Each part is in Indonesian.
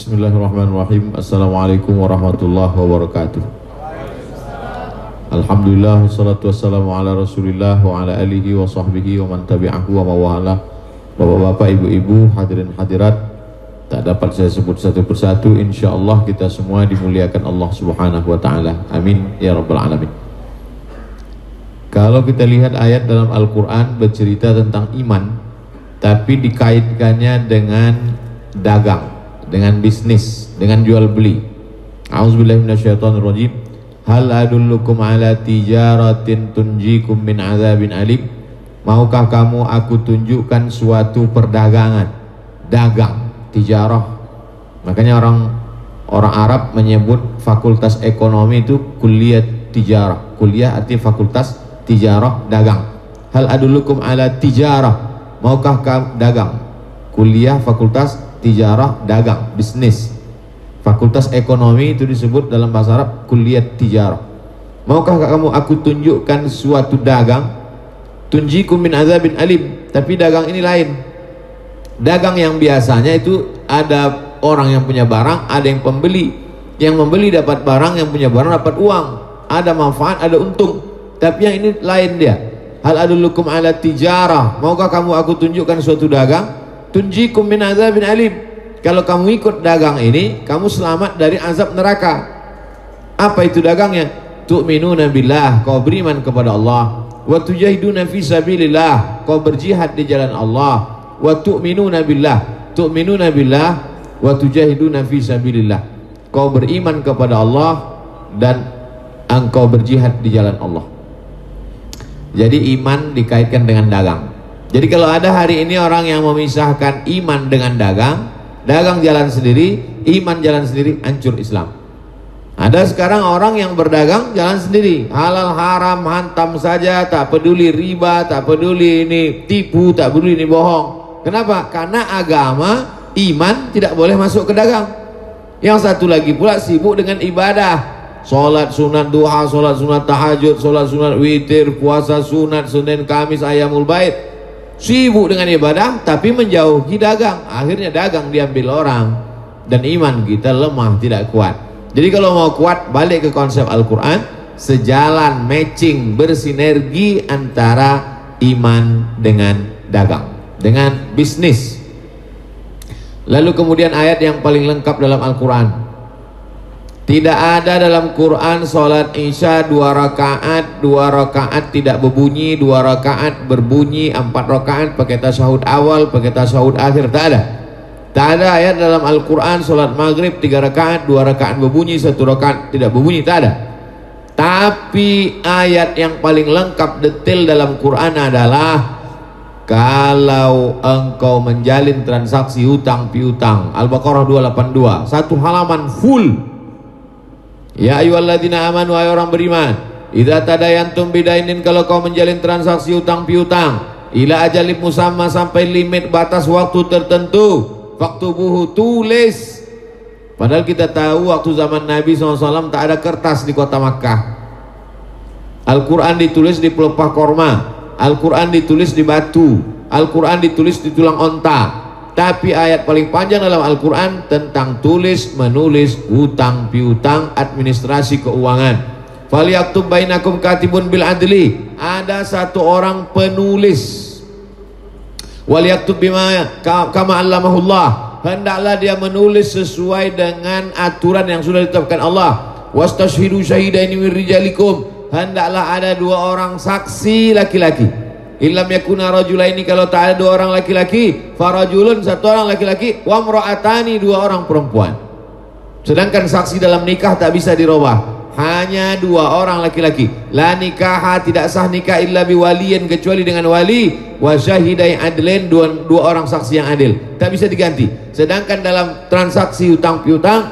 Bismillahirrahmanirrahim. Assalamualaikum warahmatullahi wabarakatuh. Alhamdulillah wassalatu wassalamu ala Rasulillah wa ala alihi wa sahbihi wa man tabi'ahu wa mawala. Bapak-bapak, ibu-ibu, hadirin hadirat, tak dapat saya sebut satu persatu. Insyaallah kita semua dimuliakan Allah Subhanahu wa taala. Amin ya rabbal alamin. Kalau kita lihat ayat dalam Al-Qur'an bercerita tentang iman, tapi dikaitkannya dengan dagang, dengan bisnis, dengan jual beli. A'udzubillahi minasyaitonirrajim. Hal adullukum ala tijaratin tunjikum min azabin alim? Maukah kamu aku tunjukkan suatu perdagangan, dagang, tijarah. Makanya orang orang Arab menyebut fakultas ekonomi itu kuliah tijarah. Kuliah arti fakultas tijarah, dagang. Hal adullukum ala tijarah? Maukah kamu dagang? Kuliah fakultas tijarah, dagang, bisnis. Fakultas ekonomi itu disebut dalam bahasa Arab kuliah tijarah. Maukah kamu aku tunjukkan suatu dagang? Tunjikum min azabin alim. Tapi dagang ini lain. Dagang yang biasanya itu ada orang yang punya barang, ada yang pembeli. Yang membeli dapat barang, yang punya barang dapat uang. Ada manfaat, ada untung. Tapi yang ini lain dia. Hal adullukum ala tijarah. Maukah kamu aku tunjukkan suatu dagang? Tunjikum min azabin alim. Kalau kamu ikut dagang ini, kamu selamat dari azab neraka. Apa itu dagangnya? Tu'minuna billah, kau beriman kepada Allah. Wa tujahiduna fi sabilillah, kau berjihad di jalan Allah. Wa tu'minuna billah, tu'minuna billah wa tujahiduna fi sabilillah. Kau beriman kepada Allah dan engkau berjihad di jalan Allah. Jadi iman dikaitkan dengan dagang. Jadi kalau ada hari ini orang yang memisahkan iman dengan dagang, dagang jalan sendiri, iman jalan sendiri, hancur Islam. Ada sekarang orang yang berdagang jalan sendiri, halal haram hantam saja, tak peduli riba, tak peduli ini tipu, tak peduli ini bohong. Kenapa? Karena agama, iman tidak boleh masuk ke dagang. Yang satu lagi pula sibuk dengan ibadah. Salat sunat duha, salat sunat tahajud, salat sunat witir, puasa sunat Senin Kamis ayamul bait. Sibuk dengan ibadah tapi menjauhi dagang. Akhirnya dagang diambil orang dan iman kita lemah, tidak kuat. Jadi kalau mau kuat balik ke konsep Al-Qur'an, sejalan matching bersinergi antara iman dengan dagang, dengan bisnis. Lalu kemudian ayat yang paling lengkap dalam Al-Quran Tidak ada dalam Quran Salat Isya dua rakaat Dua rakaat tidak berbunyi Dua rakaat berbunyi Empat rakaat pakai tasyahud awal Pakai tasyahud akhir Tak ada. Tak ada ayat dalam Al-Quran Salat maghrib tiga rakaat Dua rakaat berbunyi Satu rakaat tidak berbunyi Tak ada. Tapi ayat yang paling lengkap Detail dalam Quran adalah kalau engkau menjalin transaksi hutang piutang Al-Baqarah 282 satu halaman full Ya ayyuhalladzina amanu ay orang beriman. Idza tadayantum bidainin kalau kau menjalin transaksi hutang piutang ila ajalib musamma sampai limit batas waktu tertentu waktu buhu tulis. Padahal kita tahu waktu zaman Nabi SAW tak ada kertas di kota Makkah. Al-Quran ditulis di pelepah korma Al-Quran ditulis di batu Al-Quran ditulis di tulang onta tapi ayat paling panjang dalam Al-Quran tentang tulis menulis hutang piutang administrasi keuangan. Falyaktub bainakum katibun bil adli. Ada satu orang penulis. Waliyaktub bima kama allamahullah. Hendaklah dia menulis sesuai dengan aturan yang sudah ditetapkan Allah. Wastashhidu syahidaini min rijalikum. Hendaklah ada dua orang saksi laki-laki Ilam yakuna rajulaini kalau tak ada dua orang laki-laki, farajulun satu orang laki-laki, wa mra'atani dua orang perempuan. Sedangkan saksi dalam nikah tak bisa dirubah. Hanya dua orang laki-laki. La nikah tidak sah nikah illa biwaliyin kecuali dengan wali wa syahidai adlin dua, dua orang saksi yang adil. Tak bisa diganti. Sedangkan dalam transaksi hutang piutang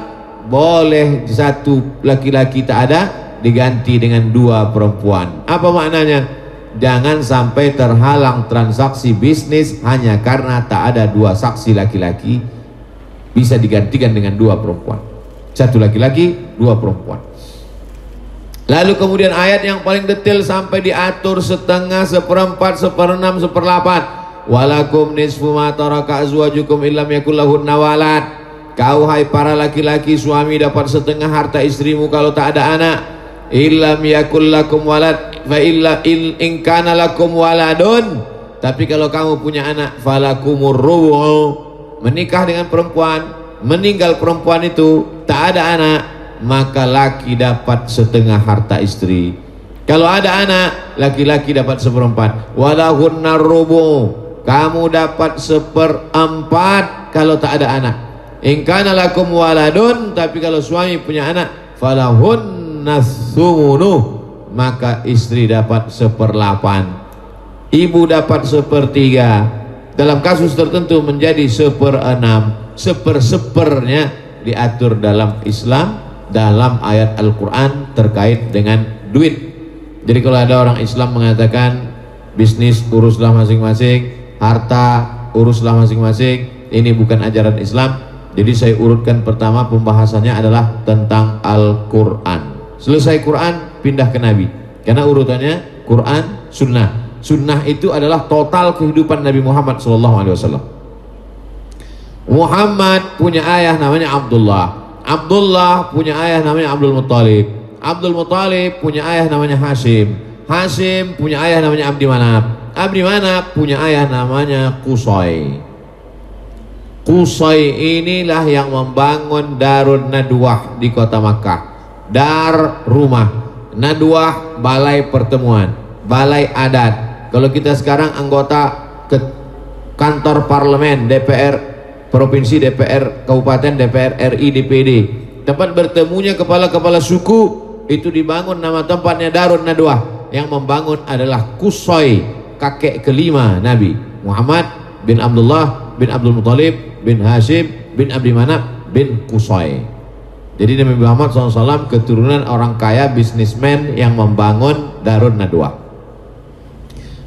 boleh satu laki-laki tak ada diganti dengan dua perempuan. Apa maknanya? Jangan sampai terhalang transaksi bisnis hanya karena tak ada dua saksi laki-laki bisa digantikan dengan dua perempuan. Satu laki-laki, dua perempuan. Lalu kemudian ayat yang paling detail sampai diatur setengah, seperempat, seperenam, seperlapan. Walakum nisfu ma taraka azwajukum illam yakul lahunna walad. kau hai para laki-laki suami dapat setengah harta istrimu kalau tak ada anak illam yakul lakum walad fa illa il in kana lakum waladun. Tapi kalau kamu punya anak falakumur rubu menikah dengan perempuan meninggal perempuan itu tak ada anak maka laki dapat setengah harta istri. Kalau ada anak laki-laki dapat seperempat. Walahunna rubu kamu dapat seperempat kalau tak ada anak. In kana lakum waladun tapi kalau suami punya anak falahun nasumunu maka istri dapat seperlapan. Ibu dapat sepertiga. Dalam kasus tertentu menjadi seperenam seper-sepernya diatur dalam Islam dalam ayat Al-Quran terkait dengan duit. Jadi kalau ada orang Islam mengatakan bisnis uruslah masing-masing harta uruslah masing-masing. Ini bukan ajaran Islam. Jadi saya urutkan pertama pembahasannya adalah tentang Al-Quran. Selesai Quran, pindah ke Nabi. Karena urutannya Quran, Sunnah. Sunnah itu adalah total kehidupan Nabi Muhammad SAW. Muhammad punya ayah namanya Abdullah. Abdullah punya ayah namanya Abdul Muttalib. Abdul Muttalib punya ayah namanya Hashim. Hashim punya ayah namanya Abdi Manab. Abdi Manab punya ayah namanya Kusoi. Kusai inilah yang membangun Darun Nadwah di kota Makkah. Dar rumah, Nadwah balai pertemuan, balai adat. Kalau kita sekarang anggota ke kantor parlemen, DPR provinsi, DPR kabupaten, DPR RI, DPD. Tempat bertemunya kepala-kepala suku itu dibangun nama tempatnya Darun Nadwah. Yang membangun adalah Kusai, kakek kelima Nabi Muhammad bin Abdullah bin Abdul Muthalib bin Hashim bin Abdi Manab bin Kusai jadi Nabi Muhammad SAW keturunan orang kaya bisnismen yang membangun Darun Nadwa.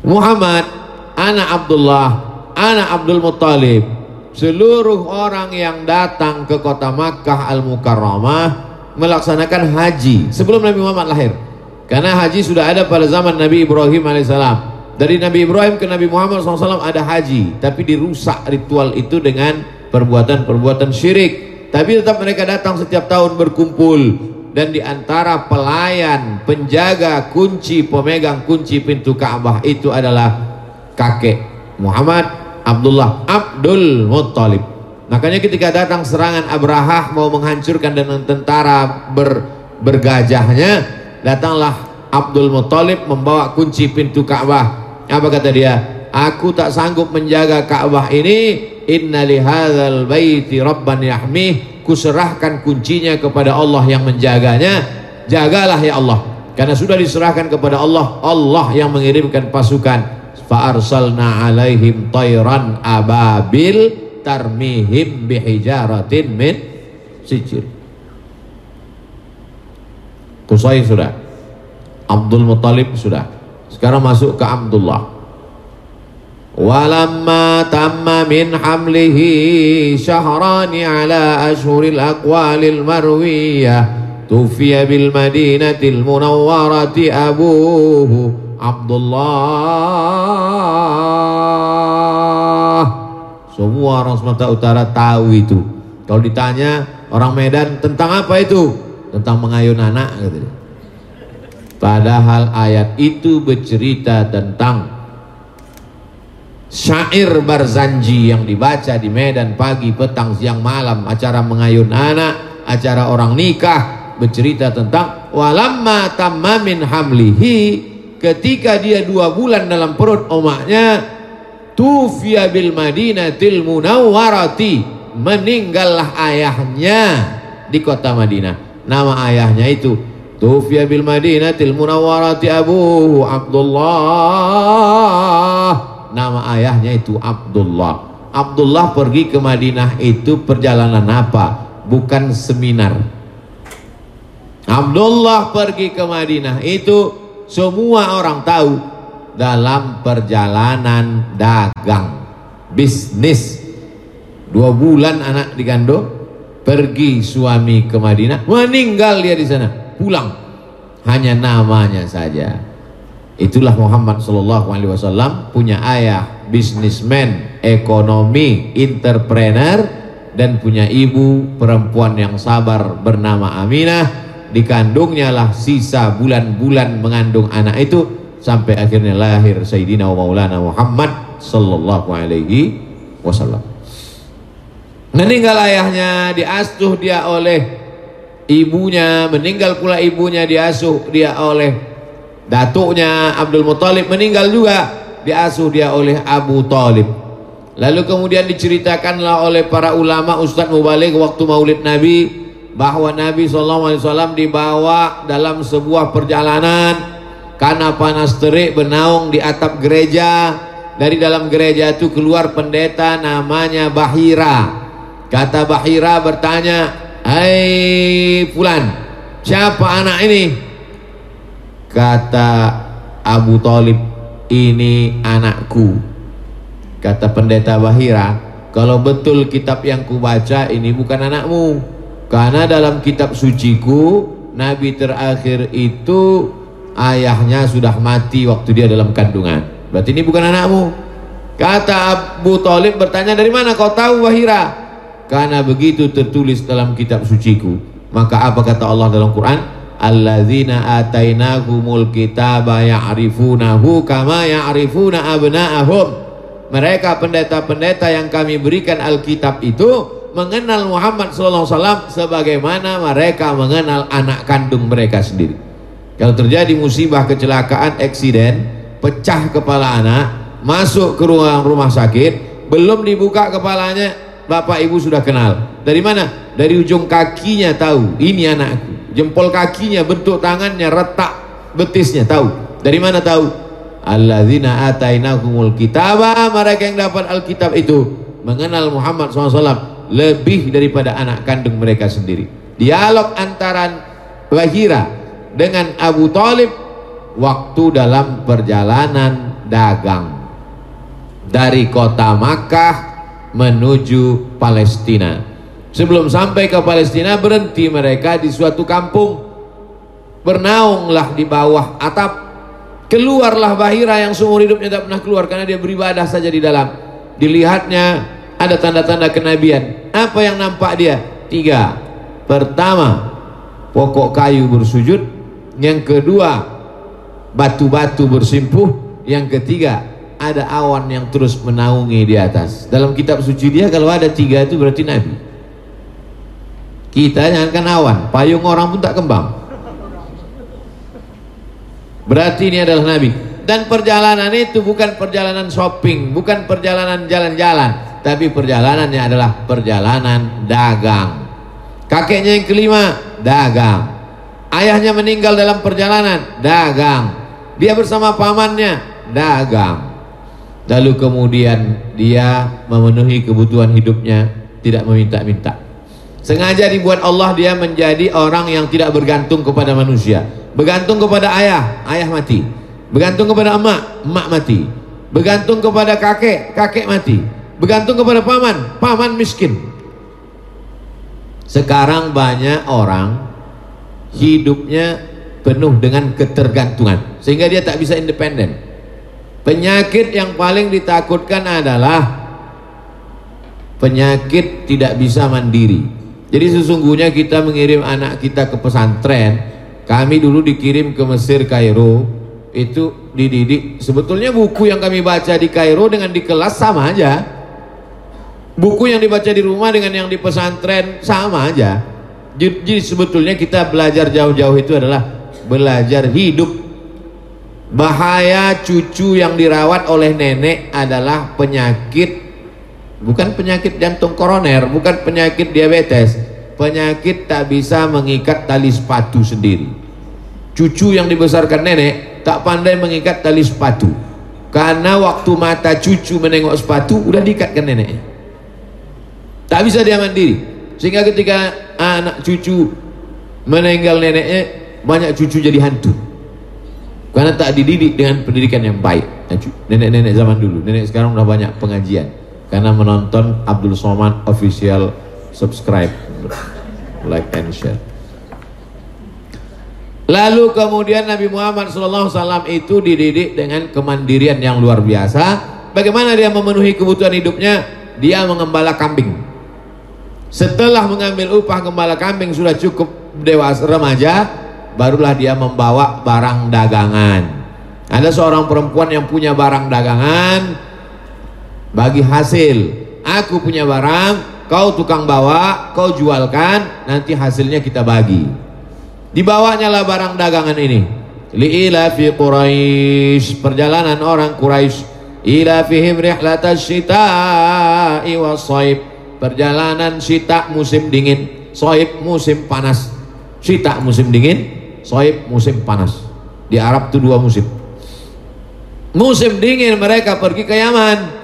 Muhammad anak Abdullah anak Abdul Muttalib seluruh orang yang datang ke kota Makkah Al-Mukarramah melaksanakan haji sebelum Nabi Muhammad lahir. Karena haji sudah ada pada zaman Nabi Ibrahim alaihissalam. Dari Nabi Ibrahim ke Nabi Muhammad SAW ada haji tapi dirusak ritual itu dengan perbuatan-perbuatan syirik tapi tetap mereka datang setiap tahun berkumpul dan di antara pelayan penjaga kunci pemegang kunci pintu Ka'bah itu adalah kakek Muhammad Abdullah Abdul Muttalib makanya ketika datang serangan Abrahah mau menghancurkan dengan tentara ber, bergajahnya datanglah Abdul Muttalib membawa kunci pintu Ka'bah apa kata dia? Aku tak sanggup menjaga Ka'bah ini. Inna lihadzal baiti rabban yahmih. Kuserahkan kuncinya kepada Allah yang menjaganya. Jagalah ya Allah. Karena sudah diserahkan kepada Allah, Allah yang mengirimkan pasukan. Fa arsalna alaihim tayran ababil tarmihim bihijaratin min sijir. Kusai sudah. Abdul Muttalib sudah sekarang masuk ke Abdullah. Walamma tamma min hamlihi syahrani ala ashuril aqwalil marwiyah. Tufiya bil madinatil munawwarati abuhu Abdullah. Semua orang Sumatera Utara tahu itu. Kalau ditanya orang Medan tentang apa itu? Tentang mengayun anak gitu Padahal ayat itu bercerita tentang syair barzanji yang dibaca di Medan pagi, petang, siang, malam, acara mengayun anak, acara orang nikah, bercerita tentang walamma tammamin hamlihi. Ketika dia dua bulan dalam perut omaknya tufiya bil madinatil munawwarati meninggallah ayahnya di kota Madinah. Nama ayahnya itu Tufiya bil Madinatil Munawwarati Abu Abdullah. Nama ayahnya itu Abdullah. Abdullah pergi ke Madinah itu perjalanan apa? Bukan seminar. Abdullah pergi ke Madinah itu semua orang tahu dalam perjalanan dagang bisnis dua bulan anak digandung pergi suami ke Madinah meninggal dia di sana pulang hanya namanya saja itulah Muhammad Sallallahu Alaihi Wasallam punya ayah bisnismen ekonomi entrepreneur dan punya ibu perempuan yang sabar bernama Aminah. Dikandungnya lah sisa bulan-bulan mengandung anak itu sampai akhirnya lahir Sayyidina wa Maulana Muhammad sallallahu alaihi wasallam. Meninggal ayahnya diasuh dia oleh ibunya meninggal pula ibunya diasuh dia oleh datuknya Abdul Muthalib meninggal juga diasuh dia oleh Abu Talib. Lalu kemudian diceritakanlah oleh para ulama Ustadz Mubalik waktu maulid Nabi bahwa Nabi SAW dibawa dalam sebuah perjalanan karena panas terik bernaung di atap gereja. Dari dalam gereja itu keluar pendeta namanya Bahira. Kata Bahira bertanya Hai Fulan Siapa anak ini Kata Abu Talib Ini anakku. Kata pendeta Bahira Kalau betul kitab yang kubaca Ini bukan anakmu. Karena dalam kitab suciku Nabi terakhir itu Ayahnya sudah mati Waktu dia dalam kandungan. Berarti ini bukan anakmu. Kata Abu Talib bertanya Dari mana kau tahu Bahira? Karena begitu tertulis dalam kitab suciku maka apa kata Allah dalam Quran alladzina atainahumul kitaba ya'rifunahu kama ya'rifuna abna'ahum. Mereka pendeta-pendeta yang kami berikan Alkitab itu mengenal Muhammad SAW sebagaimana mereka mengenal anak kandung mereka sendiri. Kalau terjadi musibah kecelakaan eksiden pecah kepala anak masuk ke ruang rumah sakit belum dibuka kepalanya bapak ibu sudah kenal. Dari mana dari ujung kakinya tahu ini anakku. Jempol kakinya bentuk tangannya retak betisnya tahu. Dari mana tahu? Alladzina atainahumul kitaba. Mereka yang dapat alkitab itu mengenal Muhammad SAW lebih daripada anak kandung mereka sendiri. Dialog antara Wahira dengan Abu Talib waktu dalam perjalanan dagang dari kota Makkah menuju Palestina. Sebelum sampai ke Palestina berhenti mereka di suatu kampung. Bernaunglah di bawah atap. Keluarlah Bahira yang seumur hidupnya tidak pernah keluar karena dia beribadah saja di dalam. Dilihatnya ada tanda-tanda kenabian. Apa yang nampak dia? Tiga. Pertama, pokok kayu bersujud. Yang kedua, batu-batu bersimpuh. Yang ketiga, ada awan yang terus menaungi di atas dalam kitab suci dia kalau ada tiga itu berarti Nabi kita jangankan awan. Payung orang pun tak kembang. Berarti ini adalah Nabi. Dan perjalanan itu bukan perjalanan shopping bukan perjalanan jalan-jalan tapi perjalanannya adalah perjalanan dagang. Kakeknya yang kelima dagang. Ayahnya meninggal dalam perjalanan dagang. Dia bersama pamannya dagang. Lalu kemudian dia memenuhi kebutuhan hidupnya tidak meminta-minta sengaja dibuat Allah dia menjadi orang yang tidak bergantung kepada manusia. Bergantung kepada ayah ayah mati. Bergantung kepada emak emak mati. Bergantung kepada kakek kakek mati. Bergantung kepada paman paman miskin. Sekarang banyak orang hidupnya penuh dengan ketergantungan sehingga dia tak bisa independen. Penyakit yang paling ditakutkan adalah penyakit tidak bisa mandiri. Jadi sesungguhnya kita mengirim anak kita ke pesantren, kami dulu dikirim ke Mesir Kairo, itu dididik. Sebetulnya buku yang kami baca di Kairo dengan di kelas sama aja. Buku yang dibaca di rumah dengan yang di pesantren sama aja. Jadi sebetulnya kita belajar jauh-jauh itu adalah belajar hidup bahaya cucu yang dirawat oleh nenek adalah penyakit bukan penyakit jantung koroner bukan penyakit diabetes. Penyakit tak bisa mengikat tali sepatu sendiri. Cucu yang dibesarkan nenek tak pandai mengikat tali sepatu. Karena waktu mata cucu menengok sepatu udah diikatkan neneknya. Tak bisa dia mandiri. Sehingga ketika anak cucu meninggal neneknya banyak cucu jadi hantu. Karena tak dididik dengan pendidikan yang baik. Nenek-nenek zaman dulu nenek sekarang udah banyak pengajian karena menonton Abdul Somad official subscribe like and share. Lalu kemudian Nabi Muhammad SAW itu dididik dengan kemandirian yang luar biasa. Bagaimana dia memenuhi kebutuhan hidupnya? Dia mengembala kambing. Setelah mengambil upah gembala kambing sudah cukup dewasa remaja barulah dia membawa barang dagangan. Ada seorang perempuan yang punya barang dagangan bagi hasil. Aku punya barang kau tukang bawa kau jualkan nanti hasilnya kita bagi. Dibawanya lah barang dagangan ini. Li'ila fi Quraisy perjalanan orang Quraisy ila fihim rihlatas syita'i wasaib perjalanan syita musim dingin soib musim panas. Syita musim dingin soib musim panas. Di Arab itu dua musim. Musim dingin mereka pergi ke Yaman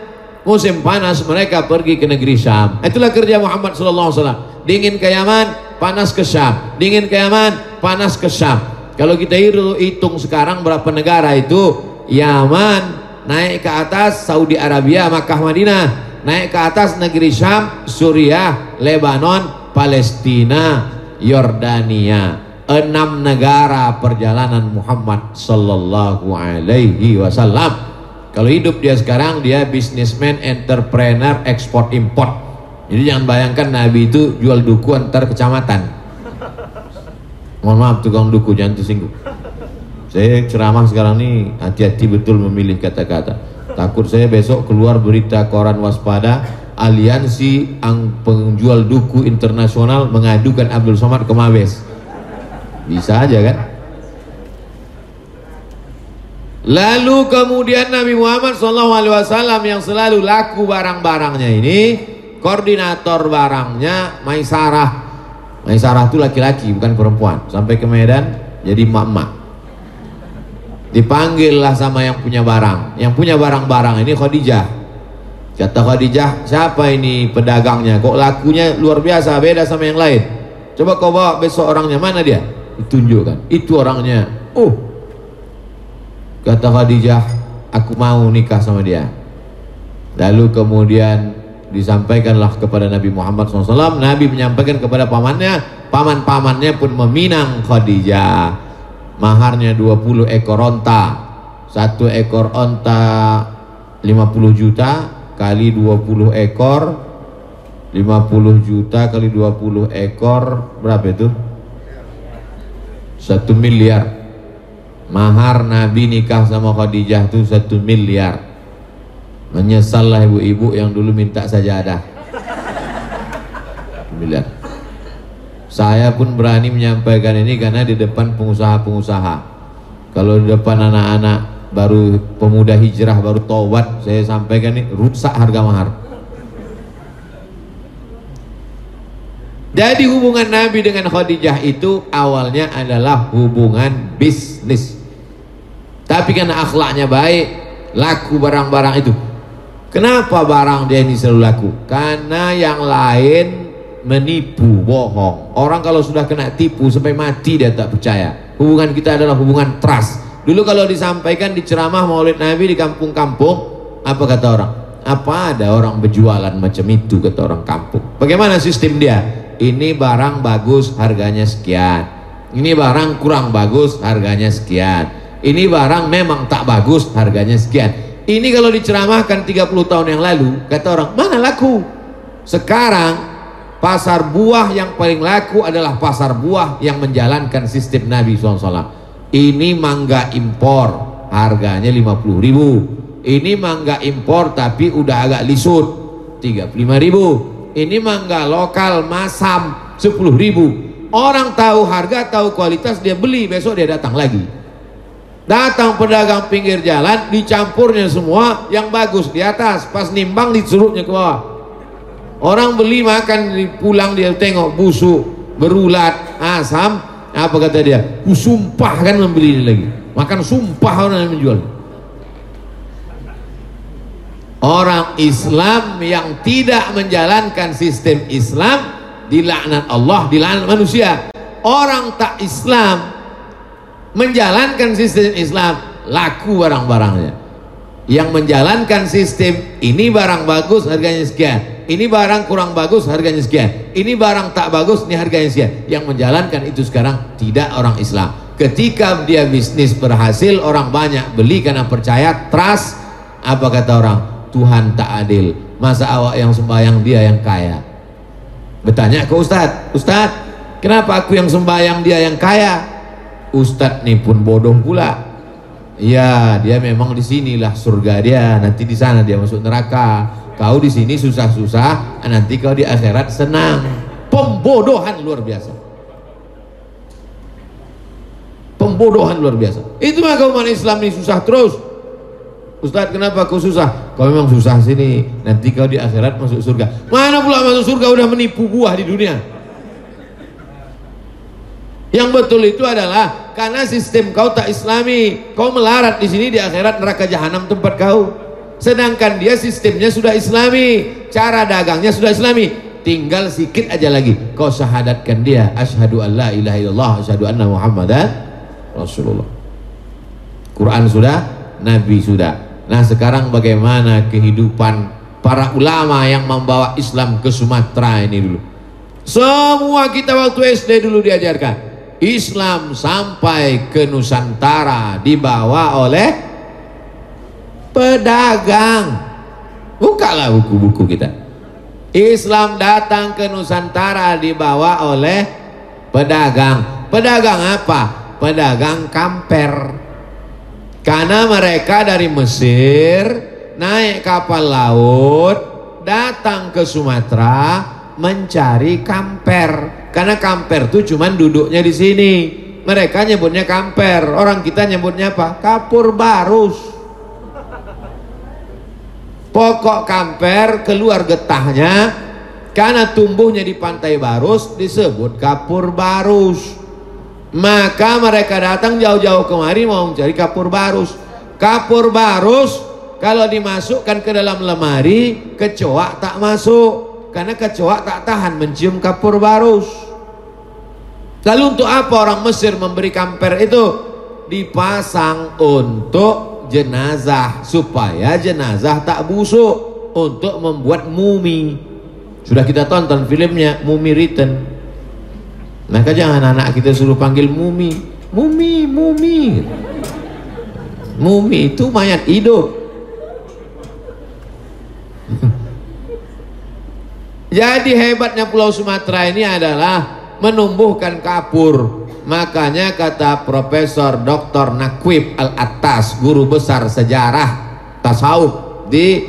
musim panas mereka pergi ke negeri Syam. Itulah kerja Muhammad SAW dingin ke Yaman panas ke Syam. Dingin ke Yaman panas ke Syam. Kalau kita hitung sekarang berapa negara itu Yaman naik ke atas Saudi Arabia Makkah Madinah. Naik ke atas negeri Syam Suriah Lebanon Palestina Yordania. Enam negara perjalanan Muhammad Sallallahu Alaihi Wasallam kalau hidup dia sekarang dia bisnismen entrepreneur ekspor import. Jadi jangan bayangkan Nabi itu jual duku antar kecamatan. Mohon maaf tukang duku jangan tersinggung. Saya ceramah sekarang ini hati-hati betul memilih kata-kata. Takut saya besok keluar berita koran waspada aliansi penjual duku internasional mengadukan Abdul Somad ke Mabes. Bisa aja kan lalu kemudian Nabi Muhammad SAW yang selalu laku barang-barangnya ini koordinator barangnya Maisarah. Maisarah itu laki-laki bukan perempuan. Sampai ke Medan jadi mak-mak dipanggillah sama yang punya barang. Yang punya barang-barang ini Khadijah. Kata Khadijah siapa ini pedagangnya? Kok lakunya luar biasa beda sama yang lain? Coba kau bawa besok orangnya. Mana dia? Ditunjukkan. Itu orangnya. Oh kata Khadijah aku mau nikah sama dia. Lalu kemudian disampaikanlah kepada Nabi Muhammad SAW Nabi menyampaikan kepada pamannya paman-pamannya pun meminang Khadijah. Maharnya 20 ekor onta. Satu ekor onta 50 juta kali 20 ekor 50 juta kali 20 ekor berapa itu? Satu miliar mahar Nabi nikah sama Khadijah itu satu miliar. Menyesallah ibu-ibu yang dulu minta sajadah. Miliar. Saya pun berani menyampaikan ini karena di depan pengusaha-pengusaha. Kalau di depan anak-anak baru pemuda hijrah baru tobat saya sampaikan ini rusak harga mahar. Jadi hubungan Nabi dengan Khadijah itu awalnya adalah hubungan bisnis. Tapi karena akhlaknya baik, laku barang-barang itu. Kenapa barang dia ini selalu laku? Karena yang lain menipu, bohong. Orang kalau sudah kena tipu sampai mati dia tak percaya. Hubungan kita adalah hubungan trust. Dulu kalau disampaikan di ceramah maulid Nabi di kampung-kampung, apa kata orang? Apa ada orang berjualan macam itu kata orang kampung. Bagaimana sistem dia? ini barang bagus harganya sekian ini barang kurang bagus harganya sekian ini barang memang tak bagus harganya sekian. Ini kalau diceramahkan 30 tahun yang lalu kata orang mana laku? Sekarang pasar buah yang paling laku adalah pasar buah yang menjalankan sistem Nabi SAW ini mangga impor harganya 50 ribu. Ini mangga impor tapi udah agak lisut 35 ribu. Ini mangga lokal masam 10 ribu. Orang tahu harga tahu kualitas dia beli besok dia datang lagi datang pedagang pinggir jalan dicampurnya semua yang bagus di atas. Pas nimbang disuruhnya ke bawah. Orang beli makan pulang dia tengok busuk berulat asam. Apa kata dia? Ku sumpah kan membeli ini lagi. Makan sumpah orang yang menjual. Orang Islam yang tidak menjalankan sistem Islam dilaknat Allah, dilaknat manusia. Orang tak Islam menjalankan sistem Islam laku barang-barangnya. Yang menjalankan sistem ini barang bagus harganya sekian, ini barang kurang bagus harganya sekian, ini barang tak bagus ini harganya sekian. Yang menjalankan itu sekarang tidak orang Islam. Ketika dia bisnis berhasil, orang banyak beli karena percaya, trust. Apa kata orang? Tuhan tak adil masa awak yang sembahyang dia yang kaya bertanya ke Ustadz Ustadz kenapa aku yang sembahyang dia yang kaya Ustadz nih pun bodoh pula. Ya dia memang di sinilah surga dia. Nanti di sana dia masuk neraka. Kau di sini susah-susah nanti kau di akhirat senang. Pembodohan luar biasa. Pembodohan luar biasa. Itu mah umat Islam ini susah terus. Ustadz kenapa kau susah? Kau memang susah sini. Nanti kau di akhirat masuk surga. Mana pula masuk surga udah menipu buah di dunia Yang betul itu adalah Karena sistem kau tak islami Kau melarat di sini di akhirat neraka jahanam tempat kau. Sedangkan dia sistemnya sudah islami Cara dagangnya sudah islami. Tinggal sikit aja lagi. Kau syahadatkan dia Ashadu an la ilaha illallah Ashadu anna muhammadan Rasulullah. Quran sudah Nabi sudah. Nah sekarang bagaimana kehidupan para ulama yang membawa Islam ke Sumatera ini dulu. Semua kita waktu SD dulu diajarkan. Islam sampai ke Nusantara dibawa oleh pedagang. Bukalah buku-buku kita. Islam datang ke Nusantara dibawa oleh pedagang. Pedagang apa? Pedagang kamper karena mereka dari Mesir naik kapal laut datang ke Sumatera mencari kamper. Karena kamper itu cuma duduknya di sini. Mereka nyebutnya kamper, orang kita nyebutnya apa? Kapur barus. Pokok kamper keluar getahnya karena tumbuhnya di pantai barus disebut kapur barus. Maka mereka datang jauh-jauh kemari mau mencari kapur barus. Kapur barus kalau dimasukkan ke dalam lemari, kecoa tak masuk. Karena kecoa tak tahan mencium kapur barus. Lalu untuk apa orang Mesir memberi kamper itu? Dipasang untuk jenazah supaya jenazah tak busuk untuk membuat mumi. Sudah kita tonton filmnya Mumi Return. Maka jangan anak kita suruh panggil mumi. Mumi, mumi. Mumi itu mayat hidup. Jadi hebatnya Pulau Sumatera ini adalah menumbuhkan kapur. Makanya kata Profesor Dr. Nakwib Al-Attas, guru besar sejarah tasawuf di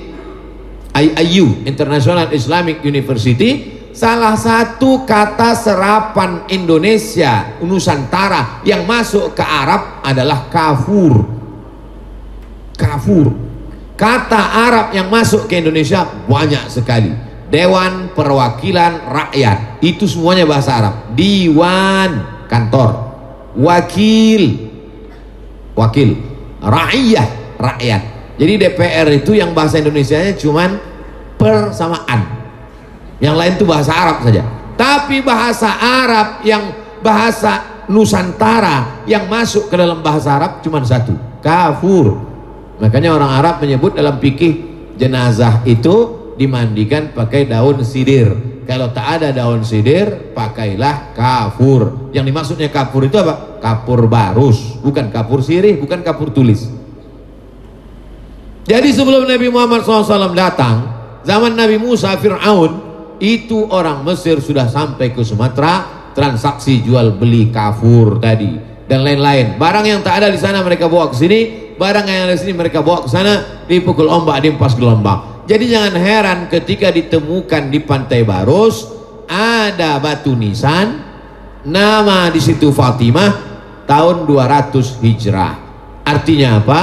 IIU International Islamic University, salah satu kata serapan Indonesia Nusantara yang masuk ke Arab adalah kafur kafur kata Arab yang masuk ke Indonesia banyak sekali Dewan Perwakilan Rakyat. Itu semuanya bahasa Arab. Diwan kantor. Wakil. Wakil. Rakyat rakyat. Jadi DPR itu yang bahasa Indonesia nya cuman persamaan yang lain itu bahasa Arab saja. Tapi bahasa Arab yang bahasa Nusantara yang masuk ke dalam bahasa Arab cuma satu. Kafur. Makanya orang Arab menyebut dalam fikih jenazah itu dimandikan pakai daun sidir. Kalau tak ada daun sidir pakailah kafur. Yang dimaksudnya kafur itu apa? kapur barus bukan kapur sirih, bukan kapur tulis. Jadi sebelum Nabi Muhammad SAW datang zaman Nabi Musa Fir'aun itu orang Mesir sudah sampai ke Sumatera transaksi jual beli kafur tadi dan lain-lain. Barang yang tak ada di sana mereka bawa ke sini barang yang ada di sini mereka bawa ke sana dipukul ombak dimpas gelombang jadi jangan heran ketika ditemukan di pantai Barus ada batu nisan nama di situ Fatimah tahun 200 Hijrah. Artinya apa?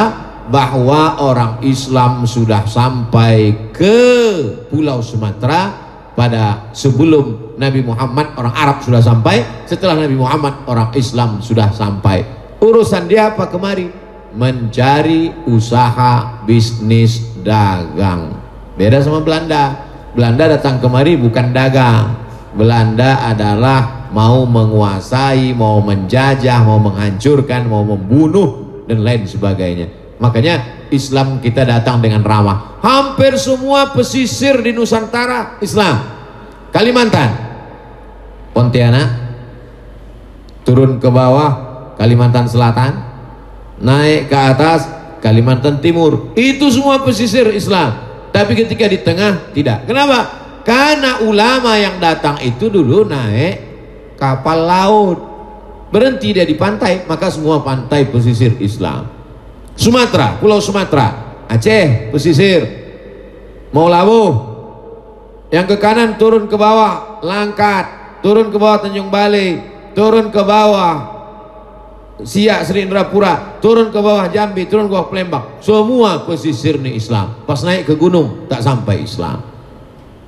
Bahwa orang Islam sudah sampai ke Pulau Sumatera pada sebelum Nabi Muhammad orang Arab sudah sampai setelah Nabi Muhammad orang Islam sudah sampai. Urusan dia apa kemari? Mencari usaha bisnis dagang beda sama Belanda Belanda datang kemari bukan dagang Belanda adalah mau menguasai mau menjajah mau menghancurkan mau membunuh dan lain sebagainya makanya Islam kita datang dengan ramah. Hampir semua pesisir di Nusantara Islam. Kalimantan, Pontianak, turun ke bawah Kalimantan Selatan, naik ke atas Kalimantan Timur. Itu semua pesisir Islam. Tapi ketika di tengah tidak. Kenapa? Karena ulama yang datang itu dulu naik kapal laut. Berhenti dia di pantai, maka semua pantai pesisir Islam. Sumatera, Pulau Sumatera, Aceh, pesisir. Mau labuh. Yang ke kanan turun ke bawah, Langkat, turun ke bawah Tanjung Balai, turun ke bawah Siak Sri Indrapura, turun ke bawah Jambi, turun ke bawah Palembang. Semua pesisir ini Islam. Pas naik ke gunung tak sampai Islam.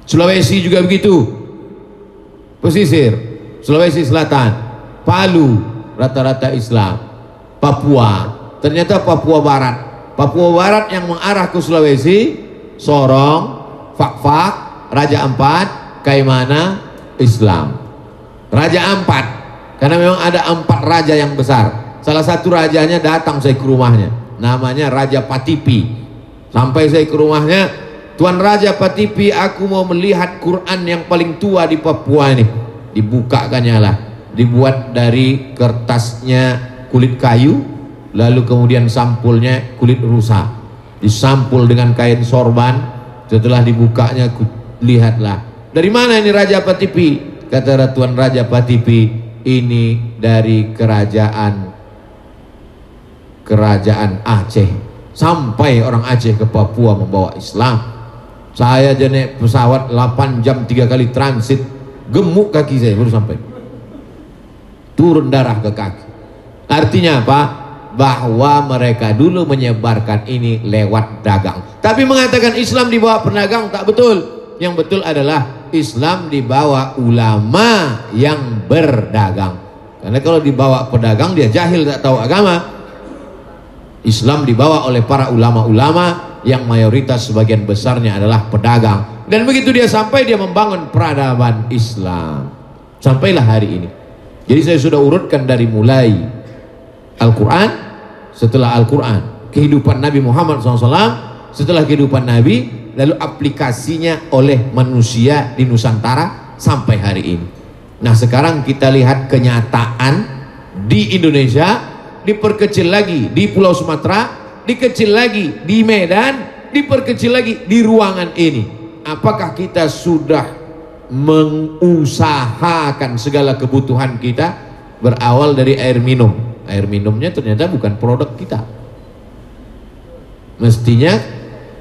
Sulawesi juga begitu. Pesisir, Sulawesi Selatan, Palu rata-rata Islam. Papua, ternyata Papua Barat. Papua Barat yang mengarah ke Sulawesi, Sorong, Fak-Fak, Raja Ampat, Kaimana, Islam. Raja Ampat karena memang ada empat raja yang besar. Salah satu rajanya datang saya ke rumahnya. Namanya Raja Patipi. Sampai saya ke rumahnya, Tuan Raja Patipi, aku mau melihat Quran yang paling tua di Papua ini. Dibukakannya lah. Dibuat dari kertasnya kulit kayu, lalu kemudian sampulnya kulit rusa. Disampul dengan kain sorban, setelah dibukanya lihatlah. Dari mana ini Raja Patipi? Kata Tuan Raja Patipi, ini dari kerajaan kerajaan Aceh. Sampai orang Aceh ke Papua membawa Islam. Saya jenis pesawat 8 jam 3 kali transit gemuk kaki saya baru sampai. Turun darah ke kaki. Artinya apa? Bahwa mereka dulu menyebarkan ini lewat dagang. Tapi mengatakan Islam dibawa pedagang tak betul. Yang betul adalah Islam dibawa ulama yang berdagang. Karena kalau dibawa pedagang dia jahil tak tahu agama. Islam dibawa oleh para ulama-ulama yang mayoritas sebagian besarnya adalah pedagang. Dan begitu dia sampai dia membangun peradaban Islam. Sampailah hari ini. Jadi saya sudah urutkan dari mulai Al-Quran, setelah Al-Quran, kehidupan Nabi Muhammad SAW, setelah kehidupan Nabi, lalu aplikasinya oleh manusia di Nusantara sampai hari ini. Nah sekarang kita lihat kenyataan di Indonesia diperkecil lagi di Pulau Sumatera, dikecil lagi di Medan, diperkecil lagi di ruangan ini. Apakah kita sudah mengusahakan segala kebutuhan kita berawal dari air minum? Air minumnya ternyata bukan produk kita. Mestinya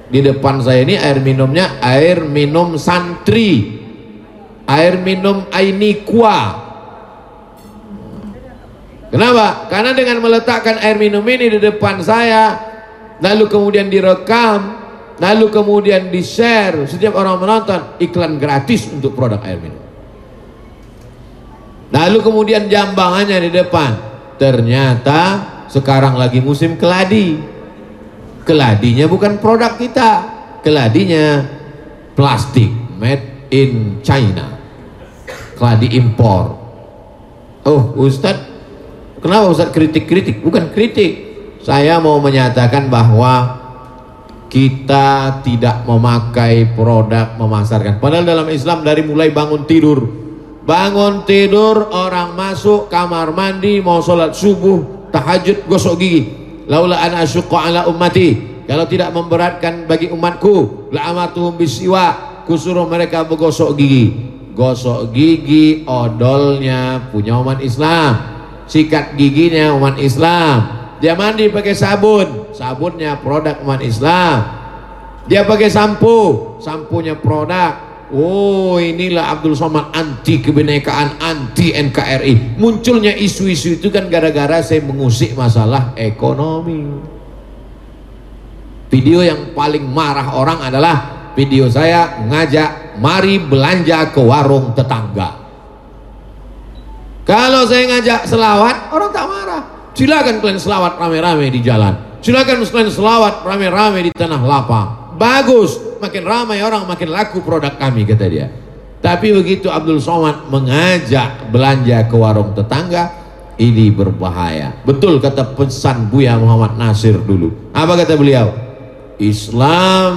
di depan saya ini air minumnya air minum santri. Air minum Ainikwa. Kenapa? karena dengan meletakkan air minum ini di depan saya lalu kemudian direkam lalu kemudian di share setiap orang menonton iklan gratis untuk produk air minum. Lalu kemudian jambangannya di depan. Ternyata sekarang lagi musim keladi keladinya bukan produk kita. Keladinya plastik made in China. Keladi impor. Oh Ustadz kenapa Ustadz kritik-kritik? Bukan kritik. Saya mau menyatakan bahwa kita tidak memakai produk memasarkan. Padahal dalam Islam dari mulai bangun tidur. Bangun tidur orang masuk kamar mandi mau sholat subuh tahajud gosok gigi laula an asyqa ala ummati. Kalau tidak memberatkan bagi umatku la amatuhum bisiwa. Kusuruh mereka bergosok gigi. Gosok gigi odolnya punya umat Islam. Sikat giginya umat Islam. Dia mandi pakai sabun. Sabunnya produk umat Islam. Dia pakai sampo. Sampunya produk Oh inilah Abdul Somad anti kebinekaan, anti NKRI. Munculnya isu-isu itu kan gara-gara saya mengusik masalah ekonomi. Video yang paling marah orang adalah video saya ngajak mari belanja ke warung tetangga. Kalau saya ngajak selawat, orang tak marah. Silakan kalian selawat rame-rame di jalan. Silakan kalian selawat rame-rame di tanah lapang bagus makin ramai orang makin laku produk kami kata dia. Tapi begitu Abdul Somad mengajak belanja ke warung tetangga ini berbahaya. Betul kata pesan Buya Muhammad Nasir dulu. Apa kata beliau? Islam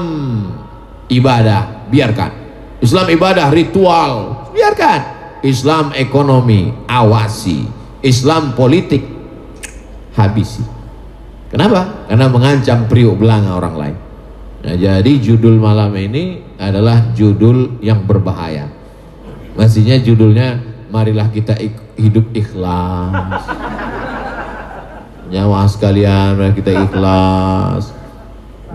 ibadah biarkan. Islam ibadah ritual biarkan. Islam ekonomi awasi. Islam politik habisi. Kenapa? karena mengancam priuk belanga orang lain Nah, jadi judul malam ini adalah judul yang berbahaya. Maksudnya judulnya marilah kita hidup ikhlas. Nyawa sekalian, marilah kita ikhlas.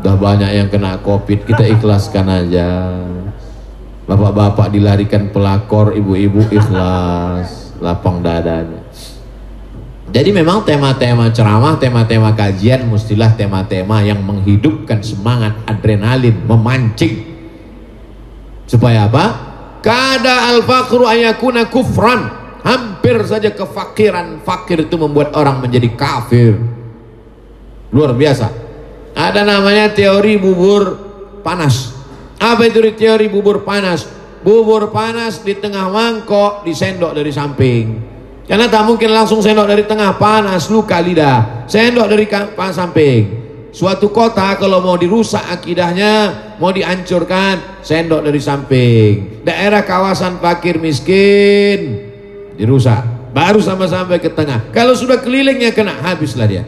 Udah banyak yang kena covid, kita ikhlaskan aja. Bapak-bapak dilarikan pelakor, ibu-ibu ikhlas, lapang dadanya. Jadi memang tema-tema ceramah, tema-tema kajian mestilah tema-tema yang menghidupkan semangat adrenalin, memancing. Supaya apa? Kada al-faqru ayakuna kufran. Hampir saja kefakiran. Fakir itu membuat orang menjadi kafir. Luar biasa. Ada namanya teori bubur panas. Apa itu teori bubur panas? Bubur panas di tengah mangkok disendok dari samping. Karena tak mungkin langsung sendok dari tengah panas luka lidah. Sendok dari samping. Suatu kota kalau mau dirusak akidahnya, mau dihancurkan, sendok dari samping. Daerah kawasan fakir miskin dirusak. Baru sama-sampai ke tengah. Kalau sudah kelilingnya kena, habislah dia.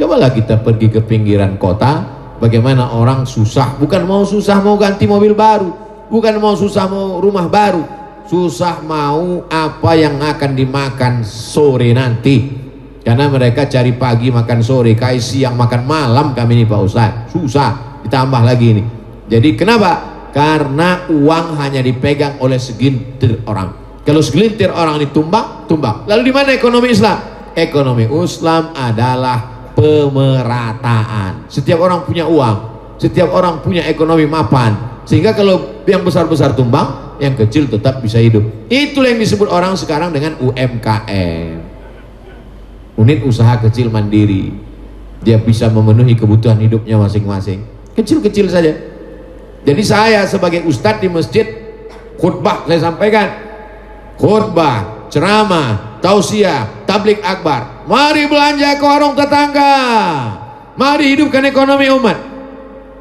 Cobalah kita pergi ke pinggiran kota, bagaimana orang susah, bukan mau susah mau ganti mobil baru, bukan mau susah mau rumah baru, susah mau apa yang akan dimakan sore nanti. Karena mereka cari pagi makan sore kai siang makan malam kami ini Pak Ustaz. Susah ditambah lagi ini. Jadi kenapa? Karena uang hanya dipegang oleh segelintir orang. Kalau segelintir orang ini tumbang tumbang. Lalu di mana ekonomi Islam? Ekonomi Islam adalah pemerataan. Setiap orang punya uang setiap orang punya ekonomi mapan. Sehingga kalau yang besar-besar tumbang yang kecil tetap bisa hidup. Itulah yang disebut orang sekarang dengan UMKM. Unit usaha kecil mandiri. Dia bisa memenuhi kebutuhan hidupnya masing-masing. Kecil-kecil saja. Jadi saya sebagai ustadz di masjid khutbah saya sampaikan khutbah, ceramah, tausiah, tablik akbar. Mari belanja ke warung tetangga. Mari hidupkan ekonomi umat.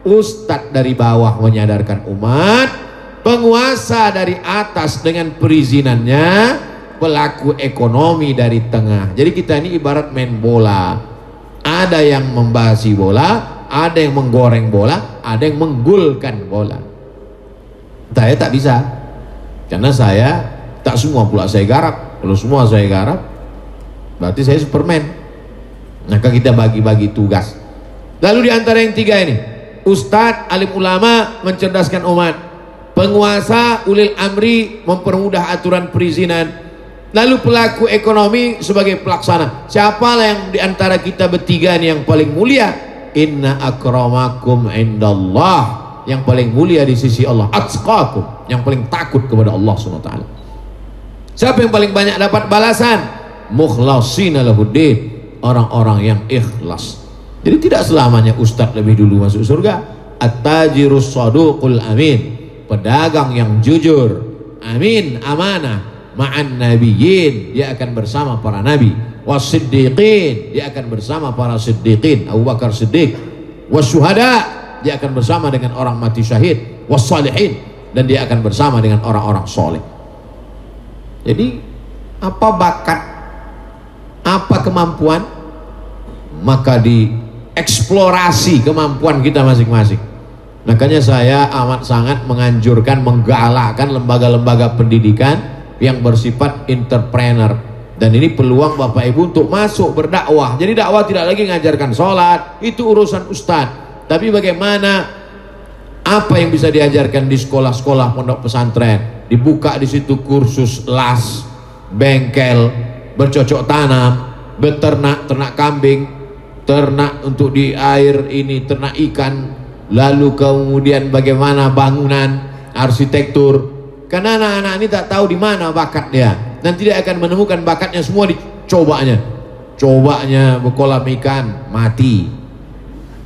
Ustadz dari bawah menyadarkan umat penguasa dari atas dengan perizinannya pelaku ekonomi dari tengah. Jadi kita ini ibarat main bola. Ada yang membasi bola ada yang menggoreng bola ada yang menggulkan bola. Saya tak bisa karena saya tak semua pula saya garap. Kalau semua saya garap berarti saya superman. Maka kita bagi-bagi tugas. Lalu di antara yang tiga ini Ustadz, alim ulama mencerdaskan umat penguasa ulil amri mempermudah aturan perizinan lalu pelaku ekonomi sebagai pelaksana. Siapa yang di antara kita bertiga ini yang paling mulia? Inna akramakum indallah. Yang paling mulia di sisi Allah. Atqakum. Yang paling takut kepada Allah SWT siapa yang paling banyak dapat balasan? Mukhlasin lahuddin orang-orang yang ikhlas. Jadi tidak selamanya ustadz lebih dulu masuk surga. At-tajirus amin pedagang yang jujur. Amin. Amanah. Ma'an nabiyyin. Dia akan bersama para nabi. Wasiddiqin dia akan bersama para siddiqin. Abu Bakar Siddiq. Wasyuhada dia akan bersama dengan orang mati syahid. Wassalihin. Dan dia akan bersama dengan orang-orang soleh. Jadi apa bakat? Apa kemampuan? Maka dieksplorasi kemampuan kita masing-masing Makanya saya amat sangat menganjurkan, menggalakkan lembaga-lembaga pendidikan yang bersifat entrepreneur. Dan ini peluang Bapak Ibu untuk masuk berdakwah. Jadi dakwah tidak lagi mengajarkan sholat, itu urusan ustadz. Tapi bagaimana apa yang bisa diajarkan di sekolah-sekolah pondok pesantren? Dibuka di situ kursus las, bengkel, bercocok tanam, beternak, ternak kambing, ternak untuk di air ini, ternak ikan, lalu kemudian bagaimana bangunan arsitektur? Karena anak-anak ini tak tahu di mana bakat dia. Dan tidak akan menemukan bakatnya semua dicobanya cobanya berkolam ikan mati.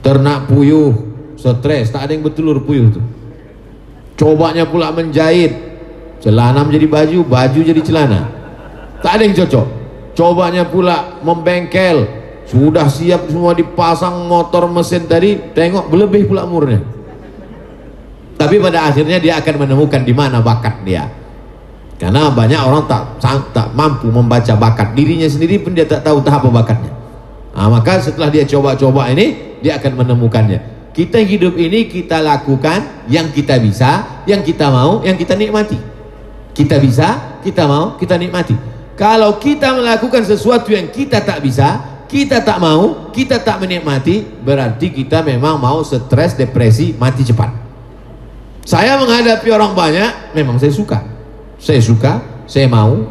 Ternak puyuh stres. Tak ada yang bertelur puyuh tuh cobanya pula menjahit. Celana menjadi baju baju jadi celana. Tak ada yang cocok. Cobanya pula membengkel sudah siap semua dipasang motor mesin tadi tengok berlebih pula umurnya tapi pada akhirnya dia akan menemukan di mana bakat dia. Karena banyak orang tak tak mampu membaca bakat. Dirinya sendiri pun dia tak tahu tahap bakatnya. Nah, maka setelah dia coba-coba ini dia akan menemukannya. Kita hidup ini kita lakukan yang kita bisa yang kita mau yang kita nikmati. Kita bisa kita mau kita nikmati. Kalau kita melakukan sesuatu yang kita tak bisa kita tak mau kita tak menikmati berarti kita memang mau stres depresi mati cepat saya menghadapi orang banyak memang saya suka saya suka saya mau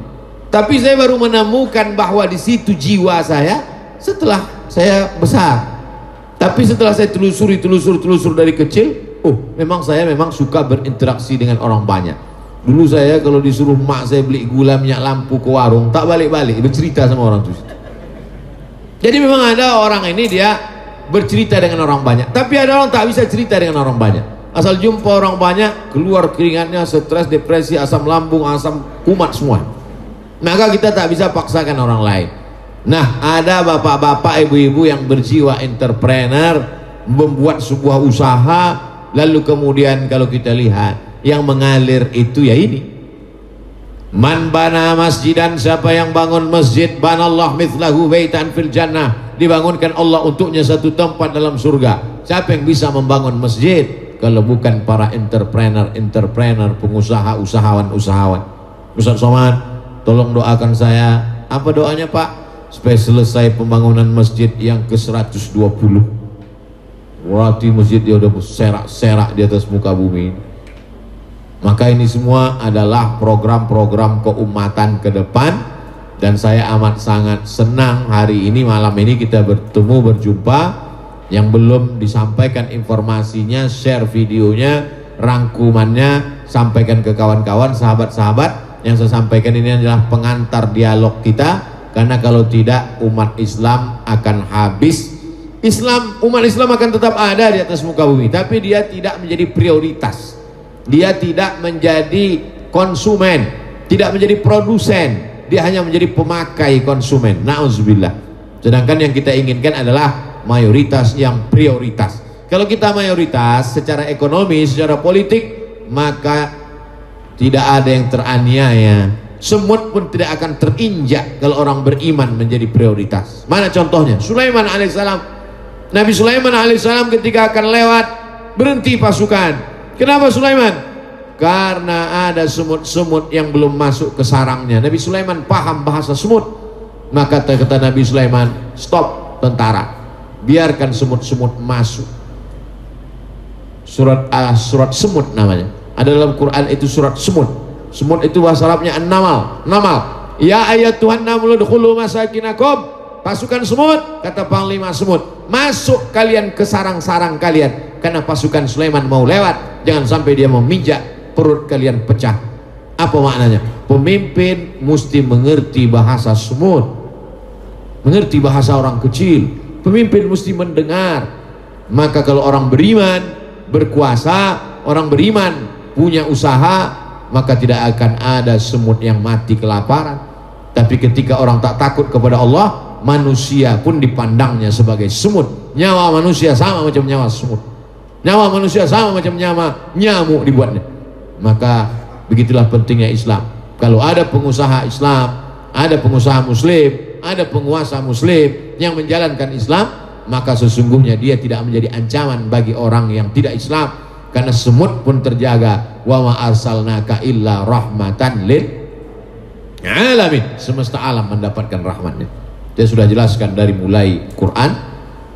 tapi saya baru menemukan bahwa di situ jiwa saya setelah saya besar tapi setelah saya telusuri, telusur, telusur dari kecil, oh memang saya memang suka berinteraksi dengan orang banyak. Dulu saya kalau disuruh mak saya beli gula minyak lampu ke warung, tak balik-balik, bercerita sama orang itu. Jadi memang ada orang ini dia bercerita dengan orang banyak. Tapi ada orang tak bisa cerita dengan orang banyak. Asal jumpa orang banyak, keluar keringatnya, stres, depresi, asam lambung, asam kumat semua. Maka kita tak bisa paksakan orang lain. Nah, ada bapak-bapak, ibu-ibu yang berjiwa entrepreneur, membuat sebuah usaha, lalu kemudian kalau kita lihat yang mengalir itu ya ini. Man bana masjidan siapa yang bangun masjid banallah mithlahu baitan fil jannah dibangunkan Allah untuknya satu tempat dalam surga. Siapa yang bisa membangun masjid kalau bukan para entrepreneur, entrepreneur, pengusaha, usahawan, Ustaz Somad, tolong doakan saya. Apa doanya Pak? supaya selesai pembangunan masjid yang ke-120 berarti masjid dia udah serak-serak di atas muka bumi maka ini semua adalah program-program keumatan ke depan. Dan saya amat sangat senang hari ini malam ini kita bertemu berjumpa. Yang belum disampaikan informasinya share videonya rangkumannya sampaikan ke kawan-kawan sahabat-sahabat. Yang saya sampaikan ini adalah pengantar dialog kita. Karena kalau tidak umat Islam akan habis. Islam umat Islam akan tetap ada di atas muka bumi. Tapi dia tidak menjadi prioritas dia tidak menjadi konsumen tidak menjadi produsen. Dia hanya menjadi pemakai konsumen. Na'udzubillah sedangkan yang kita inginkan adalah mayoritas yang prioritas. Kalau kita mayoritas secara ekonomi secara politik maka tidak ada yang teraniaya. Semut pun tidak akan terinjak kalau orang beriman menjadi prioritas. Mana contohnya? Sulaiman alaihissalam. Nabi Sulaiman alaihissalam ketika akan lewat berhenti pasukan kenapa Sulaiman? Karena ada semut-semut yang belum masuk ke sarangnya. Nabi Sulaiman paham bahasa semut maka kata Nabi Sulaiman stop tentara. Biarkan semut-semut masuk. Surat uh, surat semut namanya. Ada dalam Quran itu surat semut. Semut itu bahasa Arabnya an-namal. Namal. Ya ayat Tuhan namul dkhulu masakinakum. Pasukan semut, kata panglima semut, masuk kalian ke sarang-sarang kalian karena pasukan Sulaiman mau lewat, jangan sampai dia memijak perut kalian pecah. Apa maknanya? Pemimpin mesti mengerti bahasa semut. Mengerti bahasa orang kecil. Pemimpin mesti mendengar. Maka kalau orang beriman, berkuasa, orang beriman, punya usaha, maka tidak akan ada semut yang mati kelaparan tapi ketika orang tak takut kepada Allah manusia pun dipandangnya sebagai semut. Nyawa manusia sama macam nyawa semut. Nyawa manusia sama macam nyawa nyamuk dibuatnya. Maka begitulah pentingnya Islam. Kalau ada pengusaha Islam ada pengusaha muslim ada penguasa muslim yang menjalankan Islam maka sesungguhnya dia tidak menjadi ancaman bagi orang yang tidak Islam. Karena semut pun terjaga. Wa ma arsalnaka illa rahmatan lil alamin. Semesta alam mendapatkan rahmatnya dia sudah jelaskan dari mulai Quran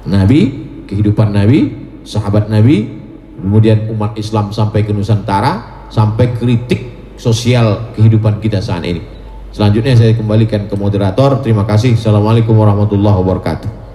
Nabi kehidupan Nabi sahabat Nabi kemudian umat Islam sampai ke Nusantara sampai kritik sosial kehidupan kita saat ini. Selanjutnya saya kembalikan ke moderator. Terima kasih. Assalamualaikum warahmatullahi wabarakatuh